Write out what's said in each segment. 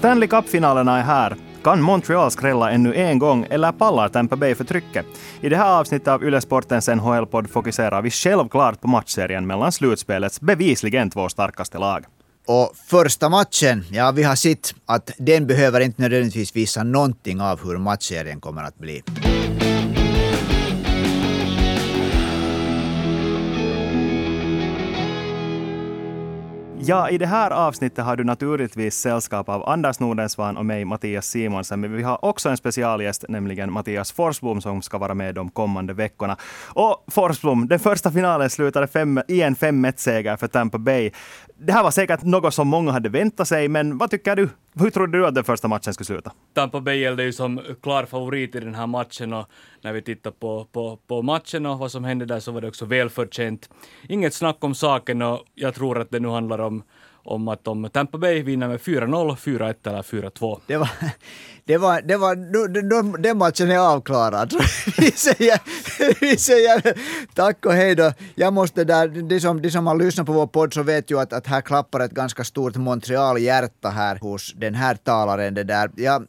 Stanley Cup-finalerna är här. Kan Montreal skrälla ännu en gång eller pallar Tampa Bay för trycket? I det här avsnittet av Yle Sportens NHL-podd fokuserar vi självklart på matchserien mellan slutspelets bevisligen två starkaste lag. Och första matchen, ja vi har sett att den behöver inte nödvändigtvis visa någonting av hur matchserien kommer att bli. Ja, i det här avsnittet har du naturligtvis sällskap av Anders Nordensvan och mig, Mattias Simonsen. Men vi har också en specialgäst, nämligen Mattias Forsblom, som ska vara med de kommande veckorna. Och Forsblom, den första finalen slutade fem, i en 5-1-seger för Tampa Bay. Det här var säkert något som många hade väntat sig, men vad tycker du? Hur trodde du att den första matchen skulle sluta? Tampa Bay gällde ju som klar favorit i den här matchen och när vi tittar på, på, på matchen och vad som hände där så var det också välförtjänt. Inget snack om saken och jag tror att det nu handlar om om att om Tampa Bay vinner med 4-0, 4-1 eller 4-2. Det var, det var, det var, de, den matchen är avklarad. vi, säger, vi säger tack och hej då. Jag måste där, de som, de som har lyssnat på vår podd så vet ju att, att här klappar ett ganska stort Montreal-hjärta här hos den här talaren. Det där. Jag,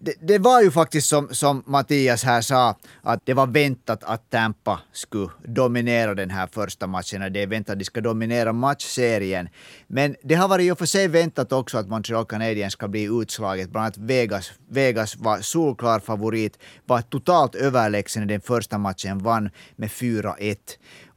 det, det, var ju faktiskt som, som Mattias här sa, att det var väntat att Tampa skulle dominera den här första matchen. Det är väntat att de ska dominera matchserien. Men det har varit i och för sig väntat också att Montreal Canadiens ska bli utslaget. Bland annat Vegas, Vegas var solklar favorit, var totalt överlägsen i den första matchen, vann med 4-1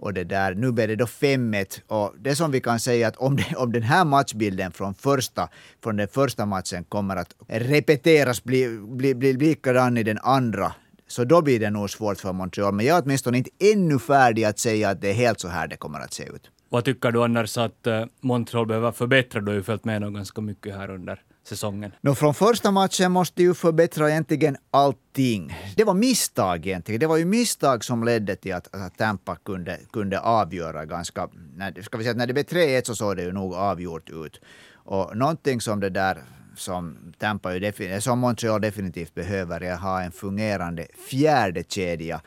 och det där. Nu blev det då 5-1 och det som vi kan säga att om, det, om den här matchbilden från, första, från den första matchen kommer att repeteras, bli, bli, bli likadan i den andra, så då blir det nog svårt för Montreal. Men jag är åtminstone inte ännu färdig att säga att det är helt så här det kommer att se ut. Vad tycker du annars att eh, Montreal behöver förbättra? Du har ju följt med dem ganska mycket här under säsongen? No, från första matchen måste ju förbättra egentligen allting. Det var misstag egentligen. Det var ju misstag som ledde till att, att Tampa kunde, kunde avgöra ganska... När, ska vi säga, när det blev 3-1 så såg det ju nog avgjort ut. Och någonting som det där som Tampa ju som Montreal definitivt behöver är att ha en fungerande fjärde kedja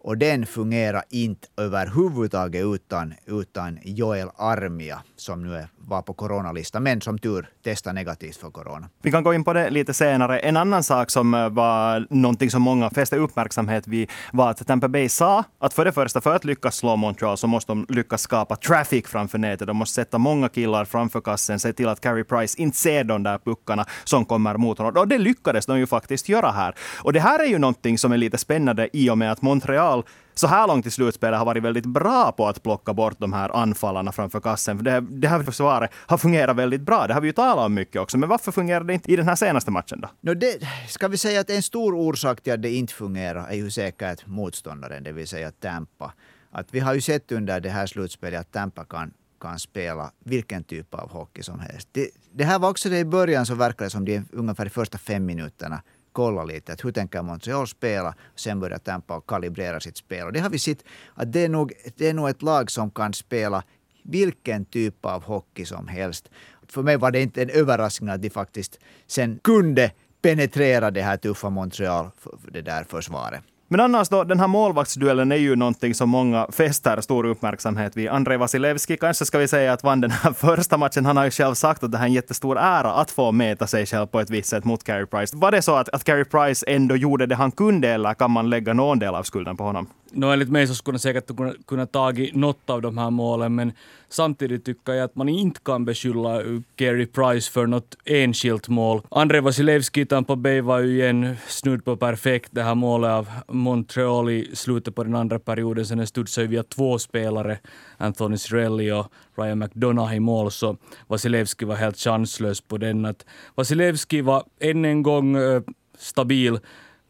och den fungerar inte överhuvudtaget utan, utan Joel Armia som nu var på coronalistan, men som tur testade negativt för corona. Vi kan gå in på det lite senare. En annan sak som eh, var någonting som många fäste uppmärksamhet vid var att Tampa Bay sa att för det första, för att lyckas slå Montreal så måste de lyckas skapa traffic framför nätet. De måste sätta många killar framför kassen, se till att Carey Price inte ser de där puckarna som kommer mot honom. Och det lyckades de ju faktiskt göra här. Och det här är ju någonting som är lite spännande i och med att Montreal så här långt i slutspelet har varit väldigt bra på att plocka bort de här anfallarna framför kassen. För det, det här försvaret har fungerat väldigt bra. Det har vi ju talat om mycket också. Men varför fungerar det inte i den här senaste matchen då? No, det, ska vi säga att en stor orsak till att det inte fungerar är ju säkert motståndaren, det vill säga Tampa. Att vi har ju sett under det här slutspelet att Tampa kan kan spela vilken typ av hockey som helst. Det, det här var också det i början så verkade det som de ungefär de första fem minuterna kolla lite att hur tänker Montreal spela. Sen börjar Tampa och kalibrera sitt spel. Och det har vi sett att det är, nog, det är nog ett lag som kan spela vilken typ av hockey som helst. För mig var det inte en överraskning att de faktiskt sen kunde penetrera det här tuffa Montreal, det där försvaret. Men annars då, den här målvaktsduellen är ju någonting som många fäster stor uppmärksamhet vid. Andrei Vasilevski kanske ska vi säga att vann den här första matchen. Han har ju själv sagt att det här är en jättestor ära att få mäta sig själv på ett visst sätt mot Carey Price. Var det så att, att Carey Price ändå gjorde det han kunde eller kan man lägga någon del av skulden på honom? No, enligt mig så skulle han säkert kunna, kunna tagit något av de här målen, men samtidigt tycker jag att man inte kan beskylla Gary Price för något enskilt mål. André Vasilevski Tampa Bay var ju igen snudd på perfekt det här målet av Montreal i slutet på den andra perioden. Sen studsade via två spelare, Anthony Cirelli och Ryan McDonough i mål, så Vasilevski var helt chanslös på den. Att Vasilevski var än en gång stabil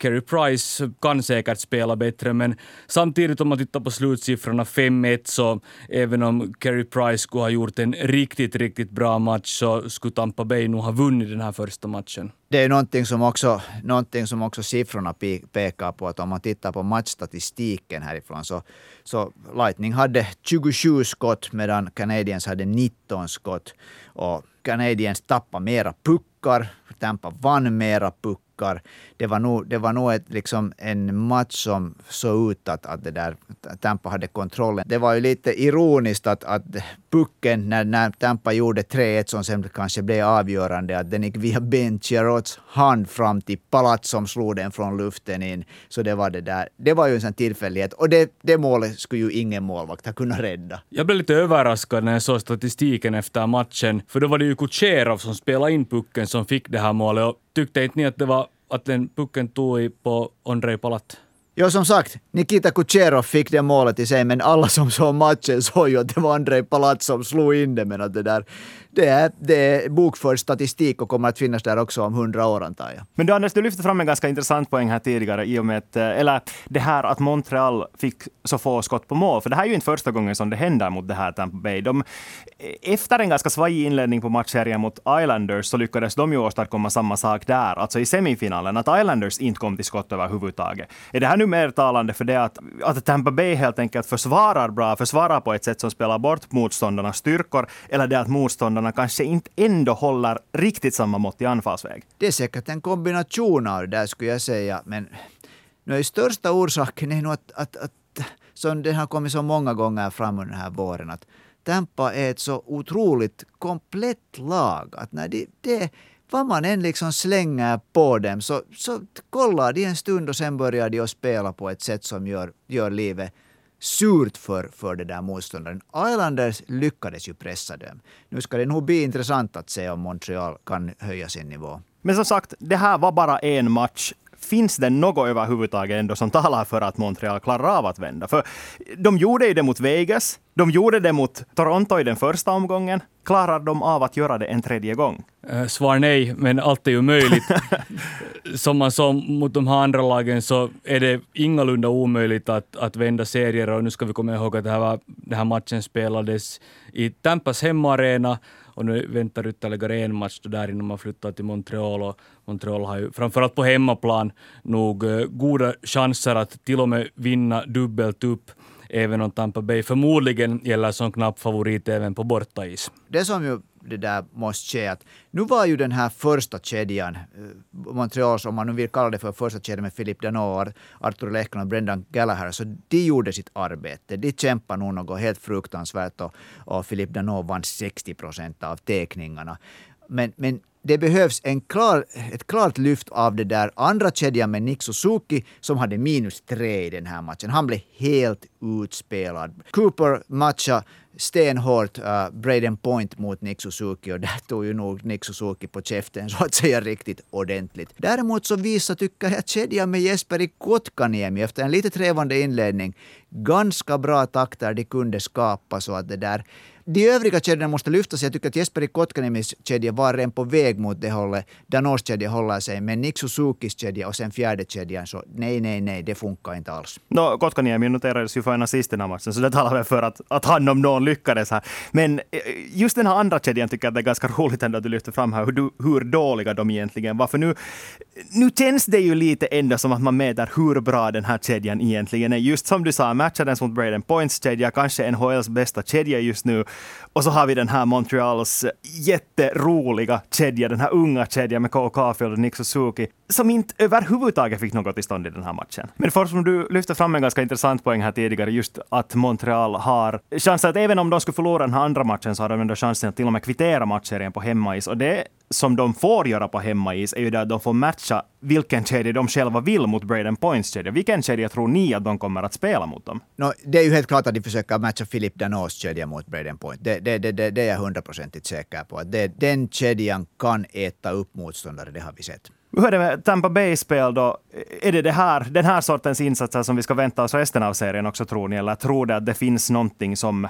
Carey Price kan säkert spela bättre, men samtidigt om man tittar på slutsiffrorna 5-1 så även om Carey Price skulle ha gjort en riktigt, riktigt bra match så skulle Tampa Bay nog ha vunnit den här första matchen. Det är någonting som också, någonting som också siffrorna pekar på, att om man tittar på matchstatistiken härifrån så, så Lightning hade 27 skott medan Canadiens hade 19 skott. Och Canadiens tappade mera puckar, Tampa vann mera puckar tyckar. Det var nog, det var nog ett, liksom en match som såg ut att, att det där, Tampa hade kontrollen. Det var ju lite ironiskt att, att pucken, när, när Tampa gjorde 3-1 som sen kanske blev avgörande, att den gick via Ben Chiarots hand fram till Palat som slog den från luften in. Så det var det där. Det var ju en sån tillfällighet. Och det, det målet skulle ju ingen målvakt ha kunnat rädda. Jag blev lite överraskad när jag såg statistiken efter matchen, för då var det ju Kucherov som spelade in pucken som fick det här målet. Tyckte inte ni att det var att den pucken tog i på Andrei Palat? Ja, som sagt, Nikita Kucherov fick det målet i sig, men alla som såg matchen såg ju att det var Andrei Palat som slog in det. Men att det där, det är, det är bokförd statistik och kommer att finnas där också om hundra år antar jag. Men du Anders, du lyfte fram en ganska intressant poäng här tidigare i och med att, eh, eller det här att Montreal fick så få skott på mål. För det här är ju inte första gången som det händer mot det här Tampa Bay. De, eh, efter en ganska svajig inledning på matchserien mot Islanders så lyckades de ju åstadkomma samma sak där, alltså i semifinalen, att Islanders inte kom till skott överhuvudtaget. Är det här nu mer talande för det att, att Tampa Bay helt enkelt försvarar bra, försvarar på ett sätt som spelar bort motståndarnas styrkor, eller det att motståndarna kanske inte ändå håller riktigt samma mått i anfallsväg? Det är säkert en kombination av det där skulle jag säga, men nu är största orsaken är nog att, att, att som det har kommit så många gånger fram under den här våren, att Tampa är ett så otroligt komplett lag. Att när det, det, vad man än liksom slänger på dem så, så kollar de en stund och sen börjar de att spela på ett sätt som gör, gör livet surt för, för det där motståndaren. Islanders lyckades ju pressa dem. Nu ska det nog bli intressant att se om Montreal kan höja sin nivå. Men som sagt, det här var bara en match finns det något överhuvudtaget ändå som talar för att Montreal klarar av att vända? För de gjorde ju det mot Vegas, de gjorde det mot Toronto i den första omgången. Klarar de av att göra det en tredje gång? Eh, svar nej, men allt är ju möjligt. Som man sa mot de här andra lagen så är det ingalunda omöjligt att, att vända serier och nu ska vi komma ihåg att det här, var, den här matchen spelades i Tampas hemmaarena och nu väntar ytterligare en match där innan man flyttar till Montreal och Montreal har ju framförallt på hemmaplan nog eh, goda chanser att till och med vinna dubbelt upp även om Tampa Bay förmodligen gäller som knapp favorit även på bortais. Det som ju det där måste ske. Att nu var ju den här första kedjan, eh, Montreals, om man nu vill kalla det för första kedjan med Philip Danault, Arthur Lehkonen och Brendan Gallagher, så de gjorde sitt arbete. De kämpade nog något helt fruktansvärt och, och Philip Danault vann 60 procent av teckningarna. Men, men det behövs en klar, ett klart lyft av det där andra kedjan med Nick Suzuki som hade minus tre i den här matchen. Han blev helt utspelad. Cooper matchade stenhårt uh, Braden Point mot Nick Suzuki och där tog ju nog Nick Suzuki på käften så att säga riktigt ordentligt. Däremot så visar, tycker jag, kedjan med Jesper i Kotkaniemi efter en lite trevande inledning ganska bra takter de kunde skapa så att det där de övriga kedjorna måste lyftas. Jag tycker att Jesperi Kotkaniemis kedja var redan på väg mot det hållet. Danos kedja håller sig, men Nick Suzukis kedja och sen fjärde kedjan, så nej, nej, nej, det funkar inte alls. No, Kotkaniemi noterades ju för en assist i den här matchen, så det talar väl för att, att han om någon lyckades här. Men eh, just den här andra kedjan tycker jag att det är ganska roligt ändå att du lyfter fram här, hur, hur dåliga de egentligen var. För nu, nu känns det ju lite ändå som att man mäter hur bra den här kedjan egentligen är. Just som du sa, matchades mot Braden Points kedja, kanske NHLs bästa kedja just nu. Och så har vi den här Montreals jätteroliga kedja, den här unga kedjan med Cole Caulfield och Nick Suzuki, som inte överhuvudtaget fick något till stånd i den här matchen. Men Forsman, du lyfte fram en ganska intressant poäng här tidigare, just att Montreal har chansen att även om de skulle förlora den här andra matchen så har de ändå chansen att till och med kvittera matchserien på hemmais. Och det som de får göra på hemmais är ju det att de får matcha vilken kedja de själva vill mot Braden Points kedja. Vilken kedja tror ni att de kommer att spela mot dem? No, det är ju helt klart att de försöker matcha Philip Danos kedja mot Braden Point. Det, det, det, det, det är jag hundraprocentigt säker på. Det, den kedjan kan äta upp motståndare, det har vi sett. Hur är det med Tampa Bay-spel då? Är det, det här, den här sortens insatser som vi ska vänta oss resten av serien också tror ni? Eller tror ni att det finns någonting som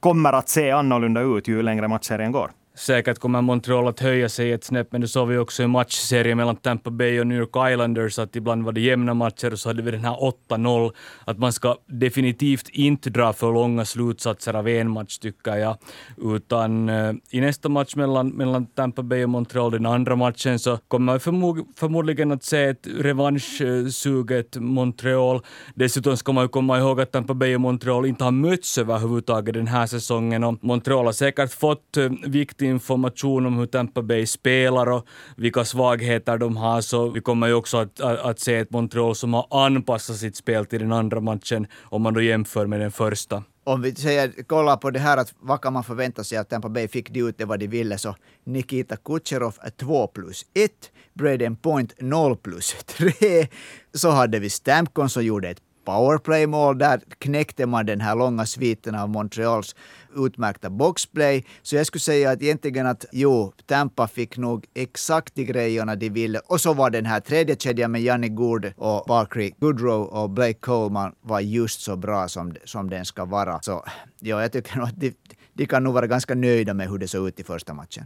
kommer att se annorlunda ut ju längre matchserien går? Säkert kommer Montreal att höja sig ett snäpp, men det såg vi också i matchserien mellan Tampa Bay och New York Islanders, att ibland var det jämna matcher och så hade vi den här 8-0. Att man ska definitivt inte dra för långa slutsatser av en match, tycker jag. Utan uh, i nästa match mellan, mellan Tampa Bay och Montreal, den andra matchen, så kommer man förmod, förmodligen att se ett revanschsuget Montreal. Dessutom ska man ju komma ihåg att Tampa Bay och Montreal inte har mötts överhuvudtaget den här säsongen och Montreal har säkert fått eh, uh, viktiga lite information om hur Tampa Bay spelar och vilka svagheter de har, så vi kommer ju också att, att, att se ett Montreal som har anpassat sitt spel till den andra matchen om man då jämför med den första om vi säger, kollar på det här att vad kan man förvänta sig att Tampa Bay fick det ut det vad de ville så Nikita Kucherov 2 plus 1, Braden Point 0 plus 3. Så hade vi Stamkon som gjorde ett Powerplaymål Där knäckte man den här långa sviten av Montreals utmärkta boxplay. Så jag skulle säga att egentligen att jo, Tampa fick nog exakt de grejerna de ville. Och så var den här tredje kedjan med Janni Gourde och Barkley Goodrow och Blake Coleman var just så bra som, som den ska vara. Så ja, jag tycker nog att de, de kan nog vara ganska nöjda med hur det såg ut i första matchen.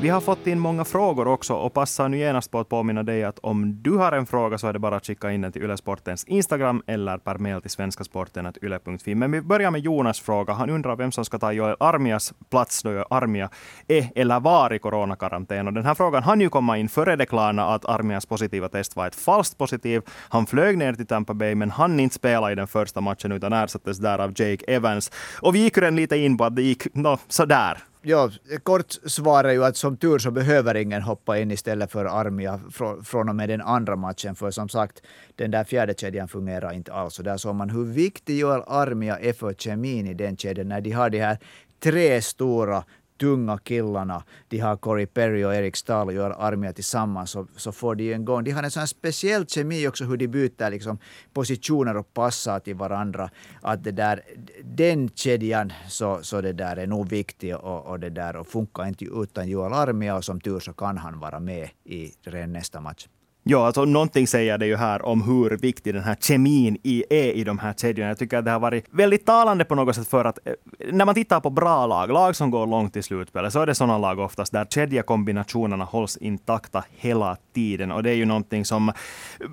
Vi har fått in många frågor också och passar nu genast på att påminna dig att om du har en fråga så är det bara att skicka in den till Ylesportens Instagram eller per mail till svenskasporten.yle.fi. Men vi börjar med Jonas fråga. Han undrar vem som ska ta Joel Armias plats då Armia är eller var i coronakarantän. Och den här frågan hann ju komma in före det klarna att Armias positiva test var ett falskt positiv. Han flög ner till Tampa Bay men hann inte spela i den första matchen utan ersattes där av Jake Evans. Och vi gick ju redan lite in på att det gick no, sådär Ja, kort svar är ju att som tur så behöver ingen hoppa in istället för Armia från och med den andra matchen. För som sagt, den där fjärde kedjan fungerar inte alls. Och där såg man hur viktig Joel Armia är för kemin i den kedjan. När de har de här tre stora tunga killarna, de har Corey Perry och Eric Stahl och gör Armia tillsammans, så, så får de en gång. De har en sån speciell kemi också hur de byter liksom positioner och passar till varandra. Att det där, den kedjan så, så det där är nog viktig och, och det där och funkar inte utan Joel Armia och som tur så kan han vara med i nästa match. Ja, alltså någonting säger det ju här om hur viktig den här kemin i, är i de här kedjorna. Jag tycker att det har varit väldigt talande på något sätt för att eh, när man tittar på bra lag, lag som går långt i slutspelet, så är det sådana lag oftast där kedjekombinationerna hålls intakta hela tiden. Och det är ju någonting som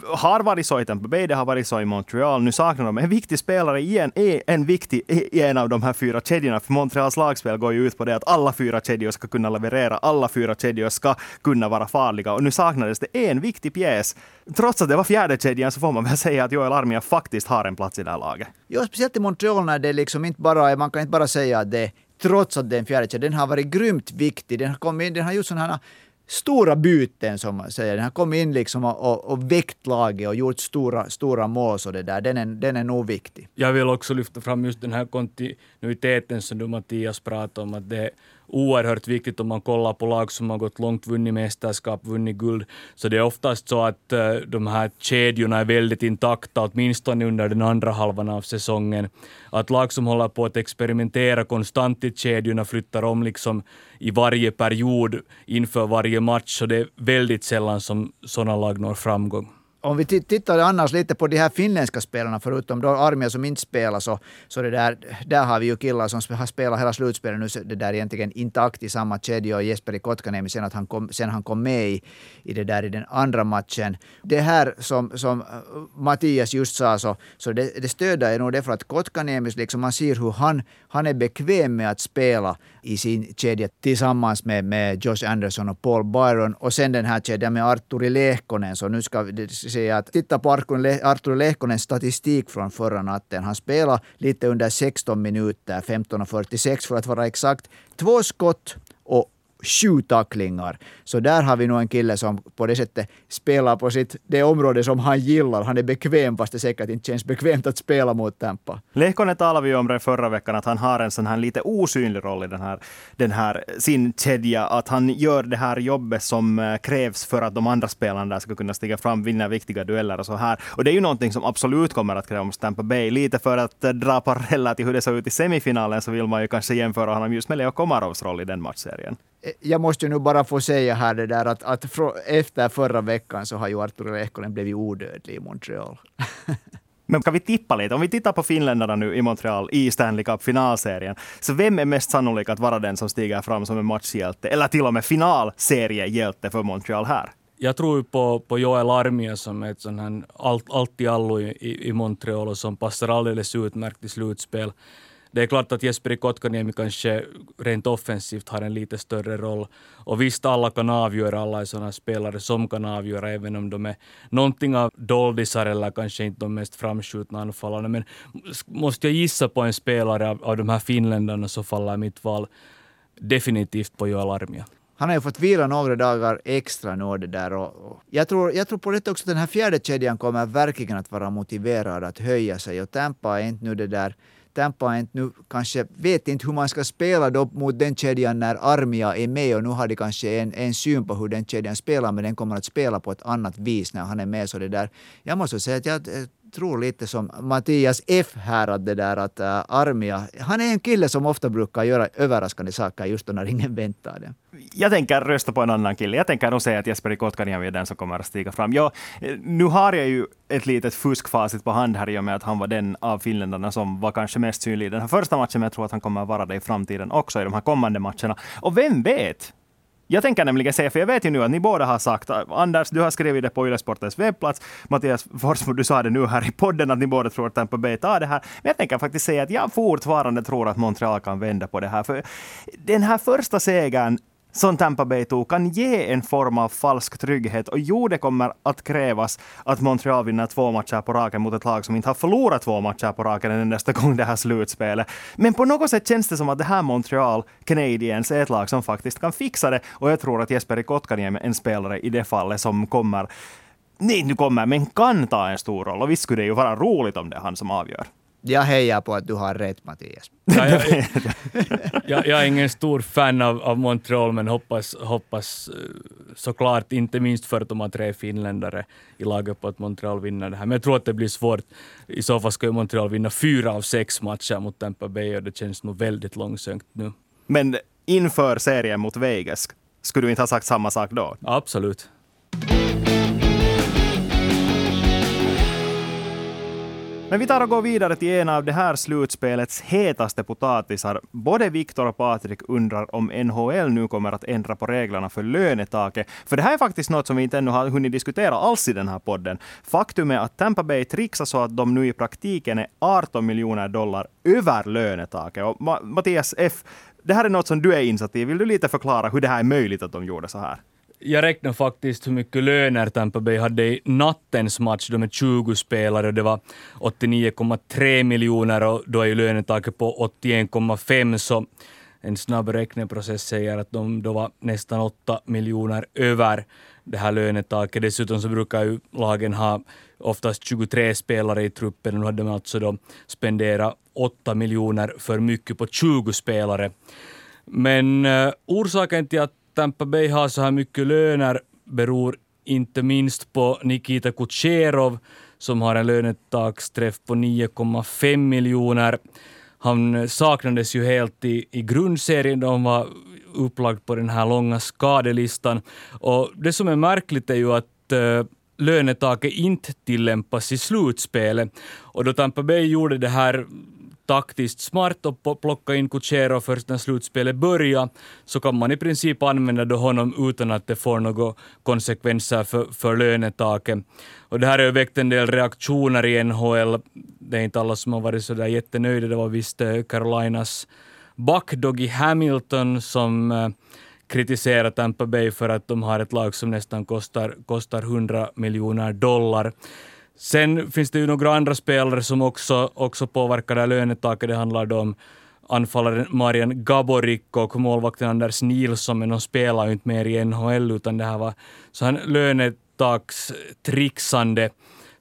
har varit så i Tampa Bay, det har varit så i Montreal. Nu saknar de en viktig spelare igen, är en viktig e, i en av de här fyra kedjorna. För Montreals lagspel går ju ut på det att alla fyra kedjor ska kunna leverera, alla fyra kedjor ska kunna vara farliga. Och nu saknades det en viktig pjäs. Trots att det var fjärde kedjan så får man väl säga att Joel Armia faktiskt har en plats i det här laget. Ja, speciellt i Montreal när det liksom inte bara man kan inte bara säga att det trots att det är en fjärde kedja, den har varit grymt viktig. Den har, kommit in, den har gjort sådana här stora byten som man säger. Den har kommit in liksom och, och, och väckt laget och gjort stora, stora mål. Så det där. Den, är, den är nog viktig. Jag vill också lyfta fram just den här kontinuiteten som du Mattias pratade om. Att det oerhört viktigt om man kollar på lag som har gått långt, vunnit mästerskap, vunnit guld. Så det är oftast så att eh, de här kedjorna är väldigt intakta, åtminstone under den andra halvan av säsongen. Att lag som håller på att experimentera konstant i kedjorna flyttar om liksom i varje period inför varje match, så det är väldigt sällan som sådana lag når framgång om vi tittar annars lite på de här finländska spelarna, förutom då Armia som inte spelar, så, så det där, där har vi ju killar som har spelat hela slutspelet nu, det där egentligen intakt i samma kedja och Jesperi Kotkaniemi sen, att han kom, sen han kom med i, i det där i den andra matchen. Det här som, som äh, Mattias just sa, så, så det, det stöder jag nog det för att Kotkaniemi, liksom man ser hur han, han är bekväm med att spela i sin kedja tillsammans med, med Josh Anderson och Paul Byron och sen den här kedjan med Arturi Lehkonen, så nu ska vi säga att titta på Artur Lehkonens statistik från förra natten. Han spelade lite under 16 minuter, 15.46 för att vara exakt. Två skott sju tacklingar. Så där har vi nog en kille som på det sättet spelar på sitt, det område som han gillar. Han är bekväm fast det säkert inte känns bekvämt att spela mot Tampa. Lehkonen talade vi om det förra veckan, att han har en sån här lite osynlig roll i den här, den här sin kedja. Att han gör det här jobbet som eh, krävs för att de andra spelarna där ska kunna stiga fram, vinna viktiga dueller och så här. Och det är ju någonting som absolut kommer att krävas Tampa Bay. Lite för att eh, dra paralleller till hur det såg ut i semifinalen så vill man ju kanske jämföra honom just med Leo Komarovs roll i den matchserien jag måste ju nu bara få säga här det där att, att efter förra veckan så har ju Arturi Lehkonen blivit odödlig i Montreal. Men kan vi tippa lite? Om vi tittar på finländarna nu i Montreal i Stanley Cup-finalserien, så vem är mest sannolik att vara den som stiger fram som en matchhjälte, eller till och med finalseriehjälte för Montreal här? Jag tror på, på Joel Armia som är ett sån här allt, allt i allo i, i Montreal och som passar alldeles utmärkt i slutspel det är klart att Jesperi Kotkaniemi kanske rent offensivt har en lite större roll. Och visst, alla kan avgöra, alla är sådana spelare som kan avgöra, även om de är någonting av doldisar eller kanske inte de mest framskjutna anfallarna. Men måste jag gissa på en spelare av, av de här finländarna så faller mitt val definitivt på Joel Armia. Han har ju fått vila några dagar extra nu det där. Och, och jag, tror, jag tror på det också att den här fjärde kedjan kommer verkligen att vara motiverad att höja sig och Tampa är inte nu det där Tampa är inte nu kanske, vet inte hur man ska spela då mot den kedjan när Armia är med och nu har de kanske en, en syn på hur den kedjan spelar men den kommer att spela på ett annat vis när han är med. Så det där. Jag måste säga att jag eh, tror lite som Mattias F här, att det där att uh, Armia, han är en kille som ofta brukar göra överraskande saker just då när ingen väntar det. Jag tänker rösta på en annan kille. Jag tänker nog säga att Jesperi Kotkaniemi är den som kommer att stiga fram. Ja, eh, nu har jag ju ett litet fuskfacit på hand här i och med att han var den av finländarna som var kanske mest synlig i den här första matchen, men jag tror att han kommer att vara det i framtiden också i de här kommande matcherna. Och vem vet? Jag tänker nämligen säga, för jag vet ju nu att ni båda har sagt, Anders, du har skrivit det på Ylesportens webbplats, Mattias Forsmo, du sa det nu här i podden, att ni båda tror att Tampa Bay tar det här. Men jag tänker faktiskt säga att jag fortfarande tror att Montreal kan vända på det här. För den här första segern som Tampa Bay tog kan ge en form av falsk trygghet. Och jo, det kommer att krävas att Montreal vinner två matcher på raken mot ett lag som inte har förlorat två matcher på raken en nästa gång det här slutspelet. Men på något sätt känns det som att det här Montreal Canadiens är ett lag som faktiskt kan fixa det. Och jag tror att Jesper Kotkaniemi är en spelare i det fallet som kommer Nej, nu kommer, men kan ta en stor roll. Och visst skulle det ju vara roligt om det är han som avgör. Jag hejar på att du har rätt Mattias. Ja, jag, jag, jag, är ingen stor fan av, av Montreal, men hoppas, hoppas eh, såklart, inte minst för att de har tre finländare i laget på att Montreal vinner det här. Men jag tror att det blir svårt. I så fall ska ju Montreal vinna fyra av sex matcher mot Tampa Bay och det känns nog väldigt långsökt nu. Men inför serien mot Vegas, skulle du inte ha sagt samma sak då? Absolut. Men vi tar och går vidare till en av det här slutspelets hetaste potatisar. Både Viktor och Patrik undrar om NHL nu kommer att ändra på reglerna för lönetaket. För det här är faktiskt något som vi inte ännu har hunnit diskutera alls i den här podden. Faktum är att Tampa Bay trixar så att de nu i praktiken är 18 miljoner dollar över lönetaket. Och Mattias F, det här är något som du är insatt i. Vill du lite förklara hur det här är möjligt att de gjorde så här? Jag räknade faktiskt hur mycket löner Tampa Bay hade i nattens match. De är 20 spelare och det var 89,3 miljoner och då är ju lönetaket på 81,5 så en snabb räkneprocess säger att de då var nästan 8 miljoner över det här lönetaket. Dessutom så brukar ju lagen ha oftast 23 spelare i truppen. Nu hade de alltså då spenderat 8 miljoner för mycket på 20 spelare. Men uh, orsaken till att Tampa Bay har så här mycket löner beror inte minst på Nikita Kucherov som har en lönetaksträff på 9,5 miljoner. Han saknades ju helt i, i grundserien då han var upplagd på den här långa skadelistan. Och det som är märkligt är ju att uh, lönetaket inte tillämpas i slutspelet. Och då Tampa Bay gjorde det här taktiskt smart och plocka in Kucherov först när slutspelet börjar, så kan man i princip använda då honom utan att det får några konsekvenser för, för lönetaket. Och det här har ju väckt en del reaktioner i NHL. Det är inte alla som har varit så där jättenöjda. Det var visst eh, Carolinas back Doggy Hamilton som eh, kritiserar Tampa Bay för att de har ett lag som nästan kostar, kostar 100 miljoner dollar. Sen finns det ju några andra spelare som också, också påverkar det här lönetaket. Det handlar då om anfallaren Marian Gaborik och målvakten Anders Nilsson, men de spelar ju inte mer i NHL, utan det här var så här lönetakstrixande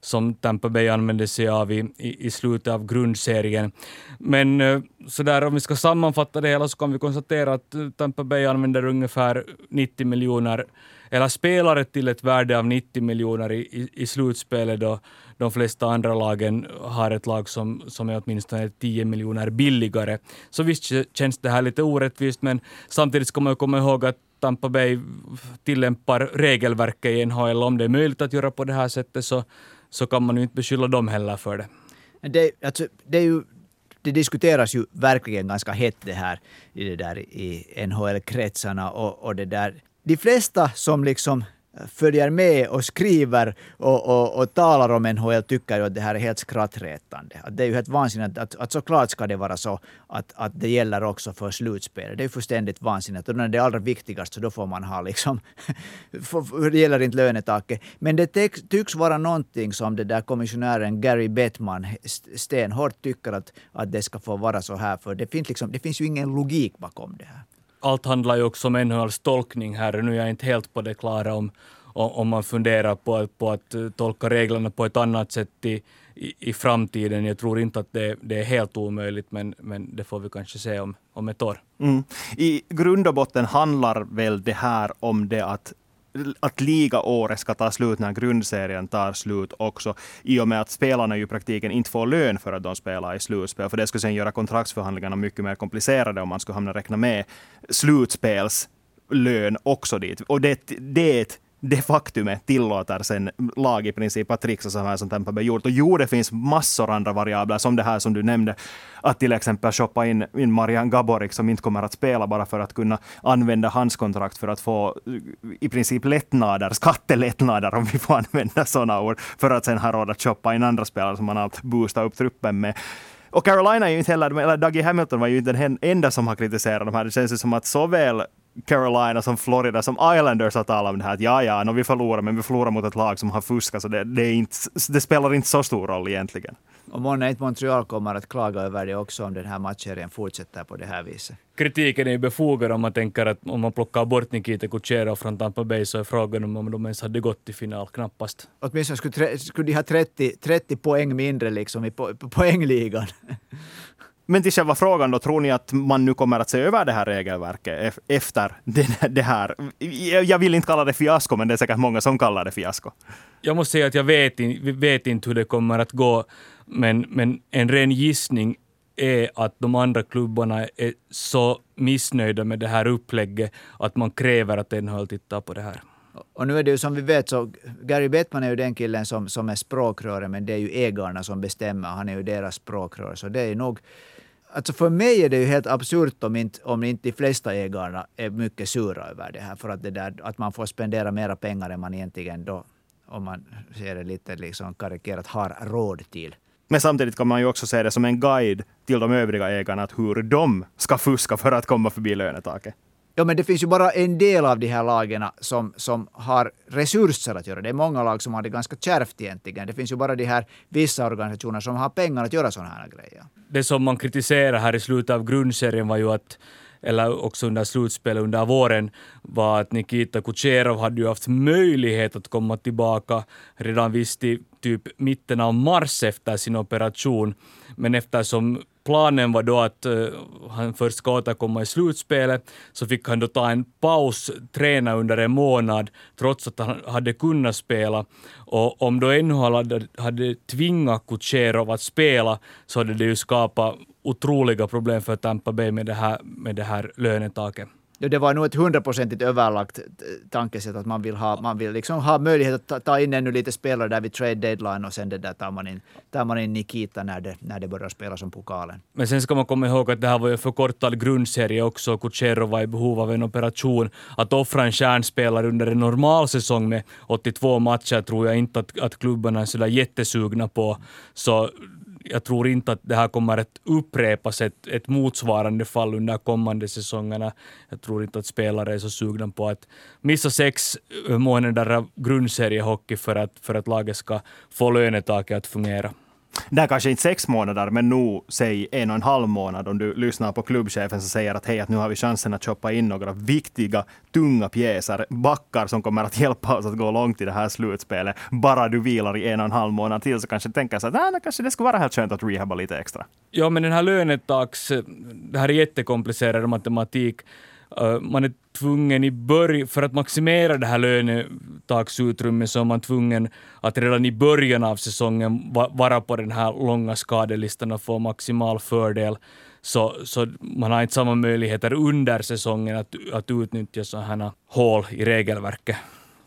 som Tampa Bay använde sig av i, i, i slutet av grundserien. Men eh, så där, om vi ska sammanfatta det hela så kan vi konstatera att Tampa Bay använder ungefär 90 miljoner eller spelare till ett värde av 90 miljoner i, i, i slutspelet då de flesta andra lagen har ett lag som, som är åtminstone 10 miljoner billigare. Så visst känns det här lite orättvist, men samtidigt ska man komma ihåg att Tampa Bay tillämpar regelverket i NHL. Om det är möjligt att göra på det här sättet så, så kan man ju inte beskylla dem heller för det. Det, alltså, det är ju det diskuteras ju verkligen ganska hett det här i, det där, i NHL-kretsarna och, och det där de flesta som liksom eh, följer med och skriver och, och, och talar om NHL tycker ju att det här är helt skrattretande. Att det är ju helt vansinnigt att, att såklart ska det vara så att, att det gäller också för slutspelet. Det är fullständigt vansinnigt. Och när det är allra viktigast så då får man ha liksom... det gäller inte lönetaket. Men det tycks vara någonting som det där kommissionären Gary Bettman stenhårt tycker att, att det ska få vara så här. För det finns, liksom, det finns ju ingen logik bakom det här allt handlar ju också om NHLs tolkning här. Nu är jag inte helt på det klara om, om man funderar på, på att eh, tolka reglerna på ett annat sätt i, i, i framtiden. Jag tror inte att det, det, är helt omöjligt, men, men det får vi kanske se om, om ett år. Mm. I grund och botten handlar väl det här om det att att ligaåret ska ta slut när grundserien tar slut också, i och med att spelarna i praktiken inte får lön för att de spelar i slutspel. För det skulle sen göra kontraktsförhandlingarna mycket mer komplicerade om man skulle hamna räkna med slutspelslön också dit. Och det, det det faktumet tillåter sen lag i princip att trixa så här som Tampa Bay gjort. Och jo, det finns massor andra variabler, som det här som du nämnde, att till exempel shoppa in, in Marian Gaborik som inte kommer att spela bara för att kunna använda hans kontrakt för att få eh, i princip lättnader, skattelättnader om vi får använda sådana ord, för att sen ha råd att shoppa in andra spelare som man har boostat upp truppen med. Och Carolina är ju inte heller, eller Dougie Hamilton var ju inte den enda som har kritiserat de här. Det känns ju som att såväl Carolina som Florida som Islanders har talat om det här att ja, ja, no, vi förlorar, men vi förlorar mot ett lag som har fuskat, så det, det, är inte, det spelar inte så stor roll egentligen. Och månne inte Montreal kommer att klaga över det också om den här matchserien fortsätter på det här viset. Kritiken är ju befogad om man tänker att om man plockar bort Nikita Kucherov från Tampa Bay så är frågan om de ens hade gått till final, knappast. Åtminstone skulle, skulle de ha 30, 30 poäng mindre liksom i po poängligan. Men till själva frågan då, tror ni att man nu kommer att se över det här regelverket efter det här? Jag vill inte kalla det fiasko, men det är säkert många som kallar det fiasko. Jag måste säga att jag vet, vet inte hur det kommer att gå, men, men en ren gissning är att de andra klubbarna är så missnöjda med det här upplägget att man kräver att NHL tittar på det här. Och nu är det ju som vi vet så, Gary Bettman är ju den killen som, som är språkröret, men det är ju ägarna som bestämmer. Han är ju deras språkrör. Så det är nog Alltså för mig är det ju helt absurt om inte, om inte de flesta ägarna är mycket sura över det här. För att, det där, att man får spendera mera pengar än man egentligen då, om man ser det lite liksom karikerat, har råd till. Men samtidigt kan man ju också se det som en guide till de övriga ägarna, att hur de ska fuska för att komma förbi lönetaket. Ja, men det finns ju bara en del av de här lagen som, som har resurser att göra. Det är många lag som har det ganska kärvt egentligen. Det finns ju bara de här vissa organisationer som har pengar att göra sådana här grejer. Det som man kritiserar här i slutet av grundserien var ju att eller också under slutspelet under våren, var att Nikita Kucherov hade ju haft möjlighet att komma tillbaka redan visst i typ mitten av mars efter sin operation. Men eftersom planen var då att uh, han först ska återkomma i slutspelet, så fick han då ta en paus, träna under en månad, trots att han hade kunnat spela. Och om då NHL hade, hade tvingat Kutjerov att spela, så hade det ju skapat otroliga problem för Tampa Bay med det här, med det här lönetaket. Det var nog ett hundraprocentigt överlagt eh, tankesätt att man vill ha, man vill liksom ha möjlighet att ta, in ännu lite spelare där vid trade deadline och sen det där tar man in, tar man in Nikita när det, när det börjar spelas som pokalen. Men sen ska man komma ihåg att det här var ju en förkortad grundserie också. Kucherov var i behov av en operation. Att offra en stjärnspelare under en normal säsong med 82 matcher tror jag inte att, att klubbarna är sådär jättesugna på. Så jag tror inte att det här kommer att upprepas ett, ett motsvarande fall under kommande säsongerna. Jag tror inte att spelare är så sugna på att missa sex eh, månader av grundseriehockey för att, för att laget ska få lönetaket att fungera. Det är kanske inte sex månader, men nu säg en och en halv månad om du lyssnar på klubbchefen som säger att hej, att nu har vi chansen att köpa in några viktiga, tunga pjäser, backar som kommer att hjälpa oss att gå långt i det här slutspelet. Bara du vilar i en och en halv månad till så kanske tänker så att ah, nej, kanske det skulle vara helt skönt att rehabba lite extra. Ja, men den här lönetaks, det här är jättekomplicerad matematik. Man är tvungen i början, för att maximera det här lönetaksutrymmet så är man tvungen att redan i början av säsongen vara på den här långa skadelistan och få maximal fördel. Så, så man har inte samma möjligheter under säsongen att, att utnyttja sådana här hål i regelverket.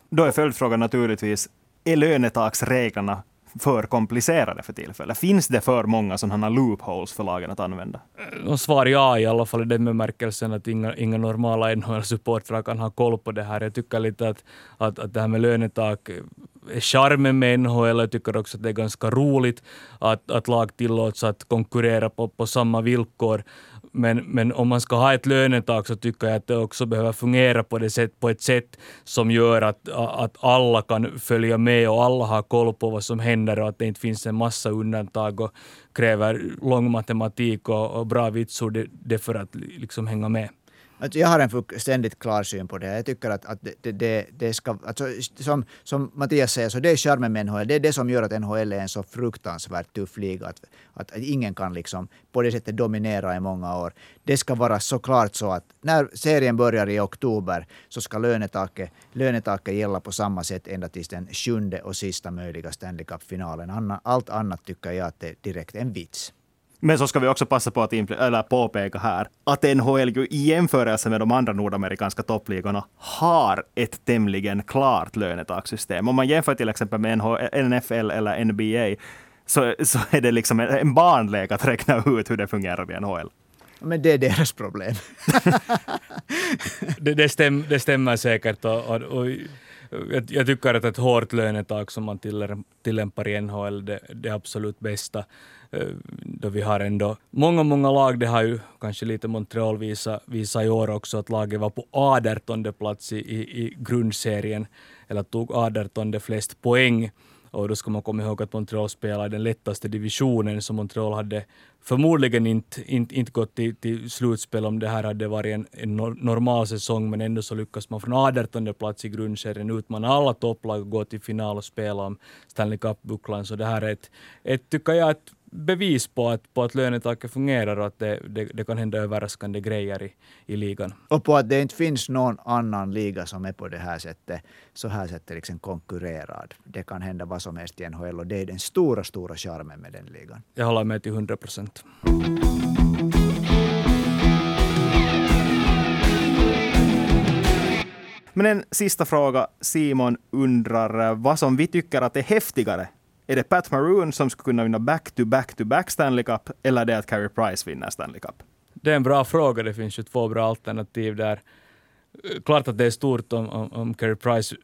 Då är följdfrågan naturligtvis, är lönetaksreglerna för komplicerade för tillfället? Finns det för många sådana loopholes för lagen att använda? Eh, och svar ja i alla fall i den bemärkelsen att inga, inga normala NHL-supportrar kan ha koll på det här. Jag tycker lite att, att, att det här med lönetak är charmen med NHL. Jag tycker också att det är ganska roligt att, att lag tillåts att konkurrera på, på samma villkor. Men, men om man ska ha ett lönetak så tycker jag att det också behöver fungera på, det sätt, på ett sätt som gör att, att alla kan följa med och alla har koll på vad som händer och att det inte finns en massa undantag och kräver lång matematik och, och bra vitsord det, det för att liksom hänga med. Alltså jag har en ständigt klar syn på det. Jag tycker att, att det, det, det ska... Alltså, som, som Mattias säger, så det är charmen med NHL. Det är det som gör att NHL är en så fruktansvärt tuff liga. Att, att, att ingen kan liksom på det sättet dominera i många år. Det ska vara såklart så att när serien börjar i oktober så ska lönetaket, lönetaket gälla på samma sätt ända tills den sjunde och sista möjliga Stanley Cup-finalen. Allt annat tycker jag att det är direkt en vits. Men så ska vi också passa på att eller påpeka här att NHL ju i jämförelse med de andra nordamerikanska toppligorna har ett tämligen klart lönetakssystem. Om man jämför till exempel med NFL eller NBA så, så är det liksom en barnlek att räkna ut hur det fungerar i NHL. Men det är deras problem. det, det, stäm, det stämmer säkert. Och, och, och jag, jag, tycker att ett hårt lönetak som man tillämpar i NHL det, det är absolut bästa. Eh, då vi har ändå många, många lag, det har ju kanske lite Montreal visat visa i år också, att laget var på 18 plats i, i, i grundserien, eller tog 18 flest poäng. Och då ska man komma ihåg att Montreal spelar i den lättaste divisionen, så Montreal hade förmodligen inte, inte, inte gått till, till slutspel om det här hade varit en, en normal säsong, men ändå så lyckas man från 18 plats i grundserien utmana alla topplag och gå till final och spela om Stanley Cup-bucklan. Så det här är ett, ett tycker jag, ett bevis på att, på att lönetaket fungerar och att det, det, det, kan hända överraskande grejer i, i ligan. Och på att det inte finns någon annan liga som är på det här sättet, så här sättet liksom konkurrerad. Det kan hända vad som helst i NHL och det är den stora, stora charmen med den ligan. Jag håller med till 100 procent. Men en sista fråga. Simon undrar vad som vi tycker att är häftigare är det Pat Maroon som skulle kunna vinna back-to-back-to-back Stanley Cup eller är det att Carey Price vinner Stanley Cup? Det är en bra fråga. Det finns ju två bra alternativ där. Klart att det är stort om, om, om Carey Price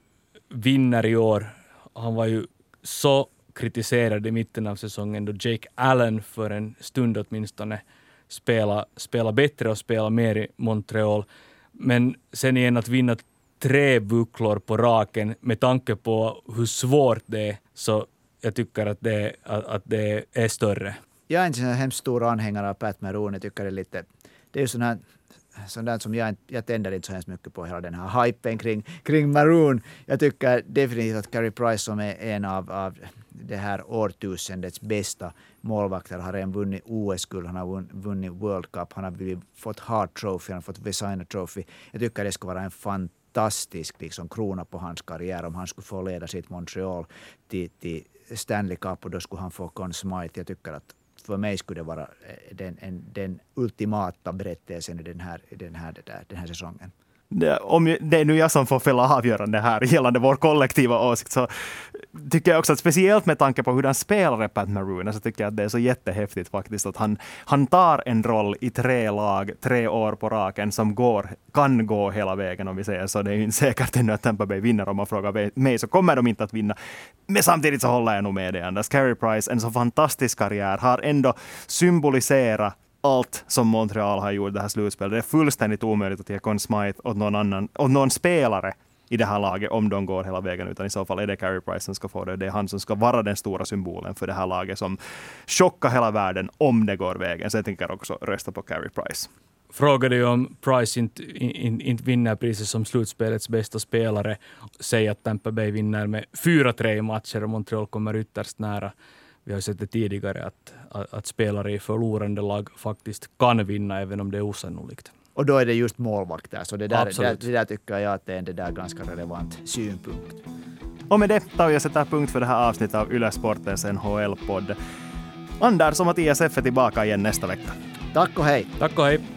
vinner i år. Han var ju så kritiserad i mitten av säsongen då Jake Allen för en stund åtminstone spela, spela bättre och spela mer i Montreal. Men sen igen att vinna tre bucklor på raken med tanke på hur svårt det är så jag tycker att det, att, att det är större. Jag är inte en hemskt stor anhängare av Pat Maroon. Jag tycker det är lite... Det är ju sån här sånt som jag, jag tänder inte så hemskt mycket på hela den här hypen kring, kring Maroon. Jag tycker definitivt att Carey Price som är en av, av det här årtusendets bästa målvakter har redan vunnit OS-guld, han har vunnit World Cup, han har blivit, fått Hart Trophy, han har fått Vesina Trophy. Jag tycker det ska vara en fantastisk liksom, krona på hans karriär om han skulle få leda sitt Montreal till, till Stanley Cup och då skulle han få Conn Smythe. Jag tycker att för mig skulle det vara den, en, den ultimata berättelsen i den här, den här, det där, den här säsongen om det är nu jag som får fälla avgörande här gällande vår kollektiva åsikt, så tycker jag också att speciellt med tanke på hur han spelar Pat Maroon, så tycker jag att det är så jättehäftigt faktiskt att han, han tar en roll i tre lag, tre år på raken, som går, kan gå hela vägen om vi säger så. Det är ju inte säkert ännu att Tampa Bay vinner om man frågar mig, så kommer de inte att vinna. Men samtidigt så håller jag nog med dig Anders. Carey Price, en så fantastisk karriär, har ändå symboliserat allt som Montreal har gjort det här slutspelet. Det är fullständigt omöjligt att ge Conn Smythe åt någon annan, åt någon spelare i det här laget om de går hela vägen, utan i så fall är det Carey Price som ska få det. Det är han som ska vara den stora symbolen för det här laget som chockar hela världen om det går vägen. Så jag tänker också rösta på Carey Price. Frågade ju om Price inte, inte, inte vinner priset som slutspelets bästa spelare. Säg att Tampa Bay vinner med 4-3 matcher och Montreal kommer ytterst nära vi har sett det tidigare att, att, att, spelare i förlorande lag faktiskt kan vinna även om det är osannolikt. Och då är det just målvakter, så det där, det, det där tycker jag att det är en det där ganska relevant synpunkt. Och med det tar vi och sätter punkt för det här avsnittet av Yle Sportens NHL-podd. Anders och Mattias F är tillbaka igen nästa vecka. Tack och hej! Tack och hej!